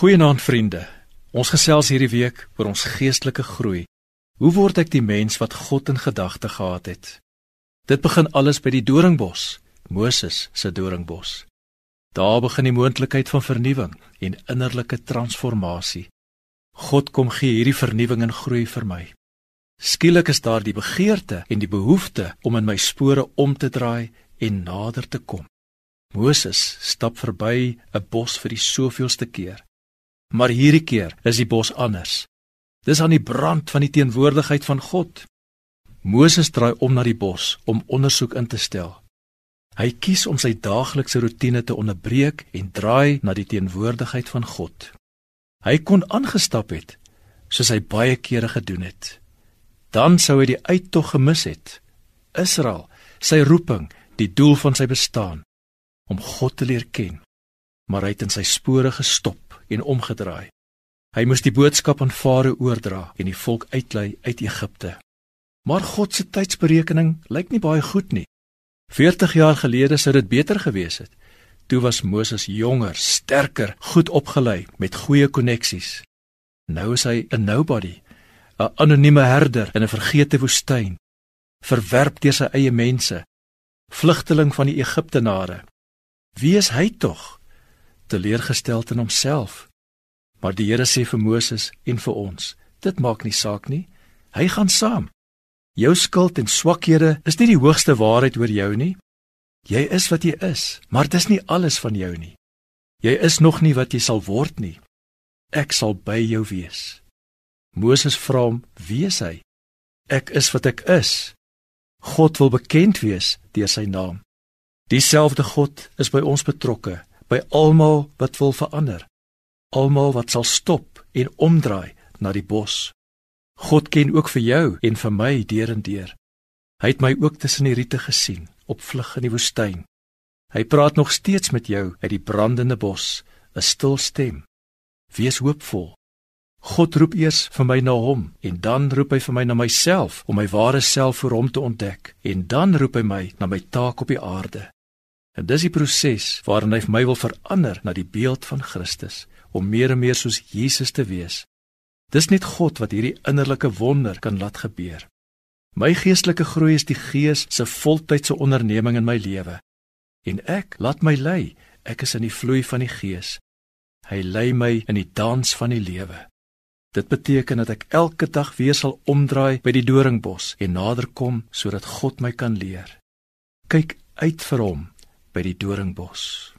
Goeienaand vriende. Ons gesels hierdie week oor ons geestelike groei. Hoe word ek die mens wat God in gedagte gehad het? Dit begin alles by die doringbos, Moses se doringbos. Daar begin die moontlikheid van vernuwing en innerlike transformasie. God kom gee hierdie vernuwing en groei vir my. Skielik is daar die begeerte en die behoefte om in my spore om te draai en nader te kom. Moses stap verby 'n bos vir die soveelste keer. Maar hierdie keer is die bos anders. Dis aan die brand van die teenwoordigheid van God. Moses draai om na die bos om ondersoek in te stel. Hy kies om sy daaglikse rotine te onderbreek en draai na die teenwoordigheid van God. Hy kon aangestap het soos hy baie kere gedoen het. Dan sou hy die uittog gemis het. Israel, sy roeping, die doel van sy bestaan om God te leer ken. Maar hy het in sy spore gestop en omgedraai. Hy moes die boodskap aan Farao oordra en die volk uitlei uit Egipte. Maar God se tydsberekening lyk nie baie goed nie. 40 jaar gelede sou dit beter gewees het. Toe was Moses jonger, sterker, goed opgelei met goeie koneksies. Nou is hy 'n nobody, 'n anonieme herder in 'n vergete woestyn, verwerp deur sy eie mense, vlugteling van die Egiptenare. Wie is hy tog? Teleurgestel in homself. Maar die Here sê vir Moses en vir ons, dit maak nie saak nie. Hy gaan saam. Jou skuld en swakhede is nie die hoogste waarheid oor jou nie. Jy is wat jy is, maar dis nie alles van jou nie. Jy is nog nie wat jy sal word nie. Ek sal by jou wees. Moses vra hom: "Wie is hy?" Ek is wat ek is. God wil bekend wees deur sy naam. Dieselfde God is by ons betrokke by almal wat wil verander. Almal wat sal stop en omdraai na die bos. God ken ook vir jou en vir my deur en deur. Hy het my ook tussen die riete gesien op vlug in die woestyn. Hy praat nog steeds met jou uit die brandende bos, 'n stil stem. Wees hoopvol. God roep eers vir my na hom en dan roep hy vir my na myself om my ware self vir hom te ontdek en dan roep hy my na my taak op die aarde. En dis die proses waarin hy my wil verander na die beeld van Christus om meer en meer soos Jesus te wees. Dis net God wat hierdie innerlike wonder kan laat gebeur. My geestelike groei is die Gees se voltydse onderneming in my lewe. En ek laat my lei. Ek is in die vloei van die Gees. Hy lei my in die dans van die lewe. Dit beteken dat ek elke dag weer sal omdraai by die doringbos en naderkom sodat God my kan leer. Kyk uit vir hom by die doringbos.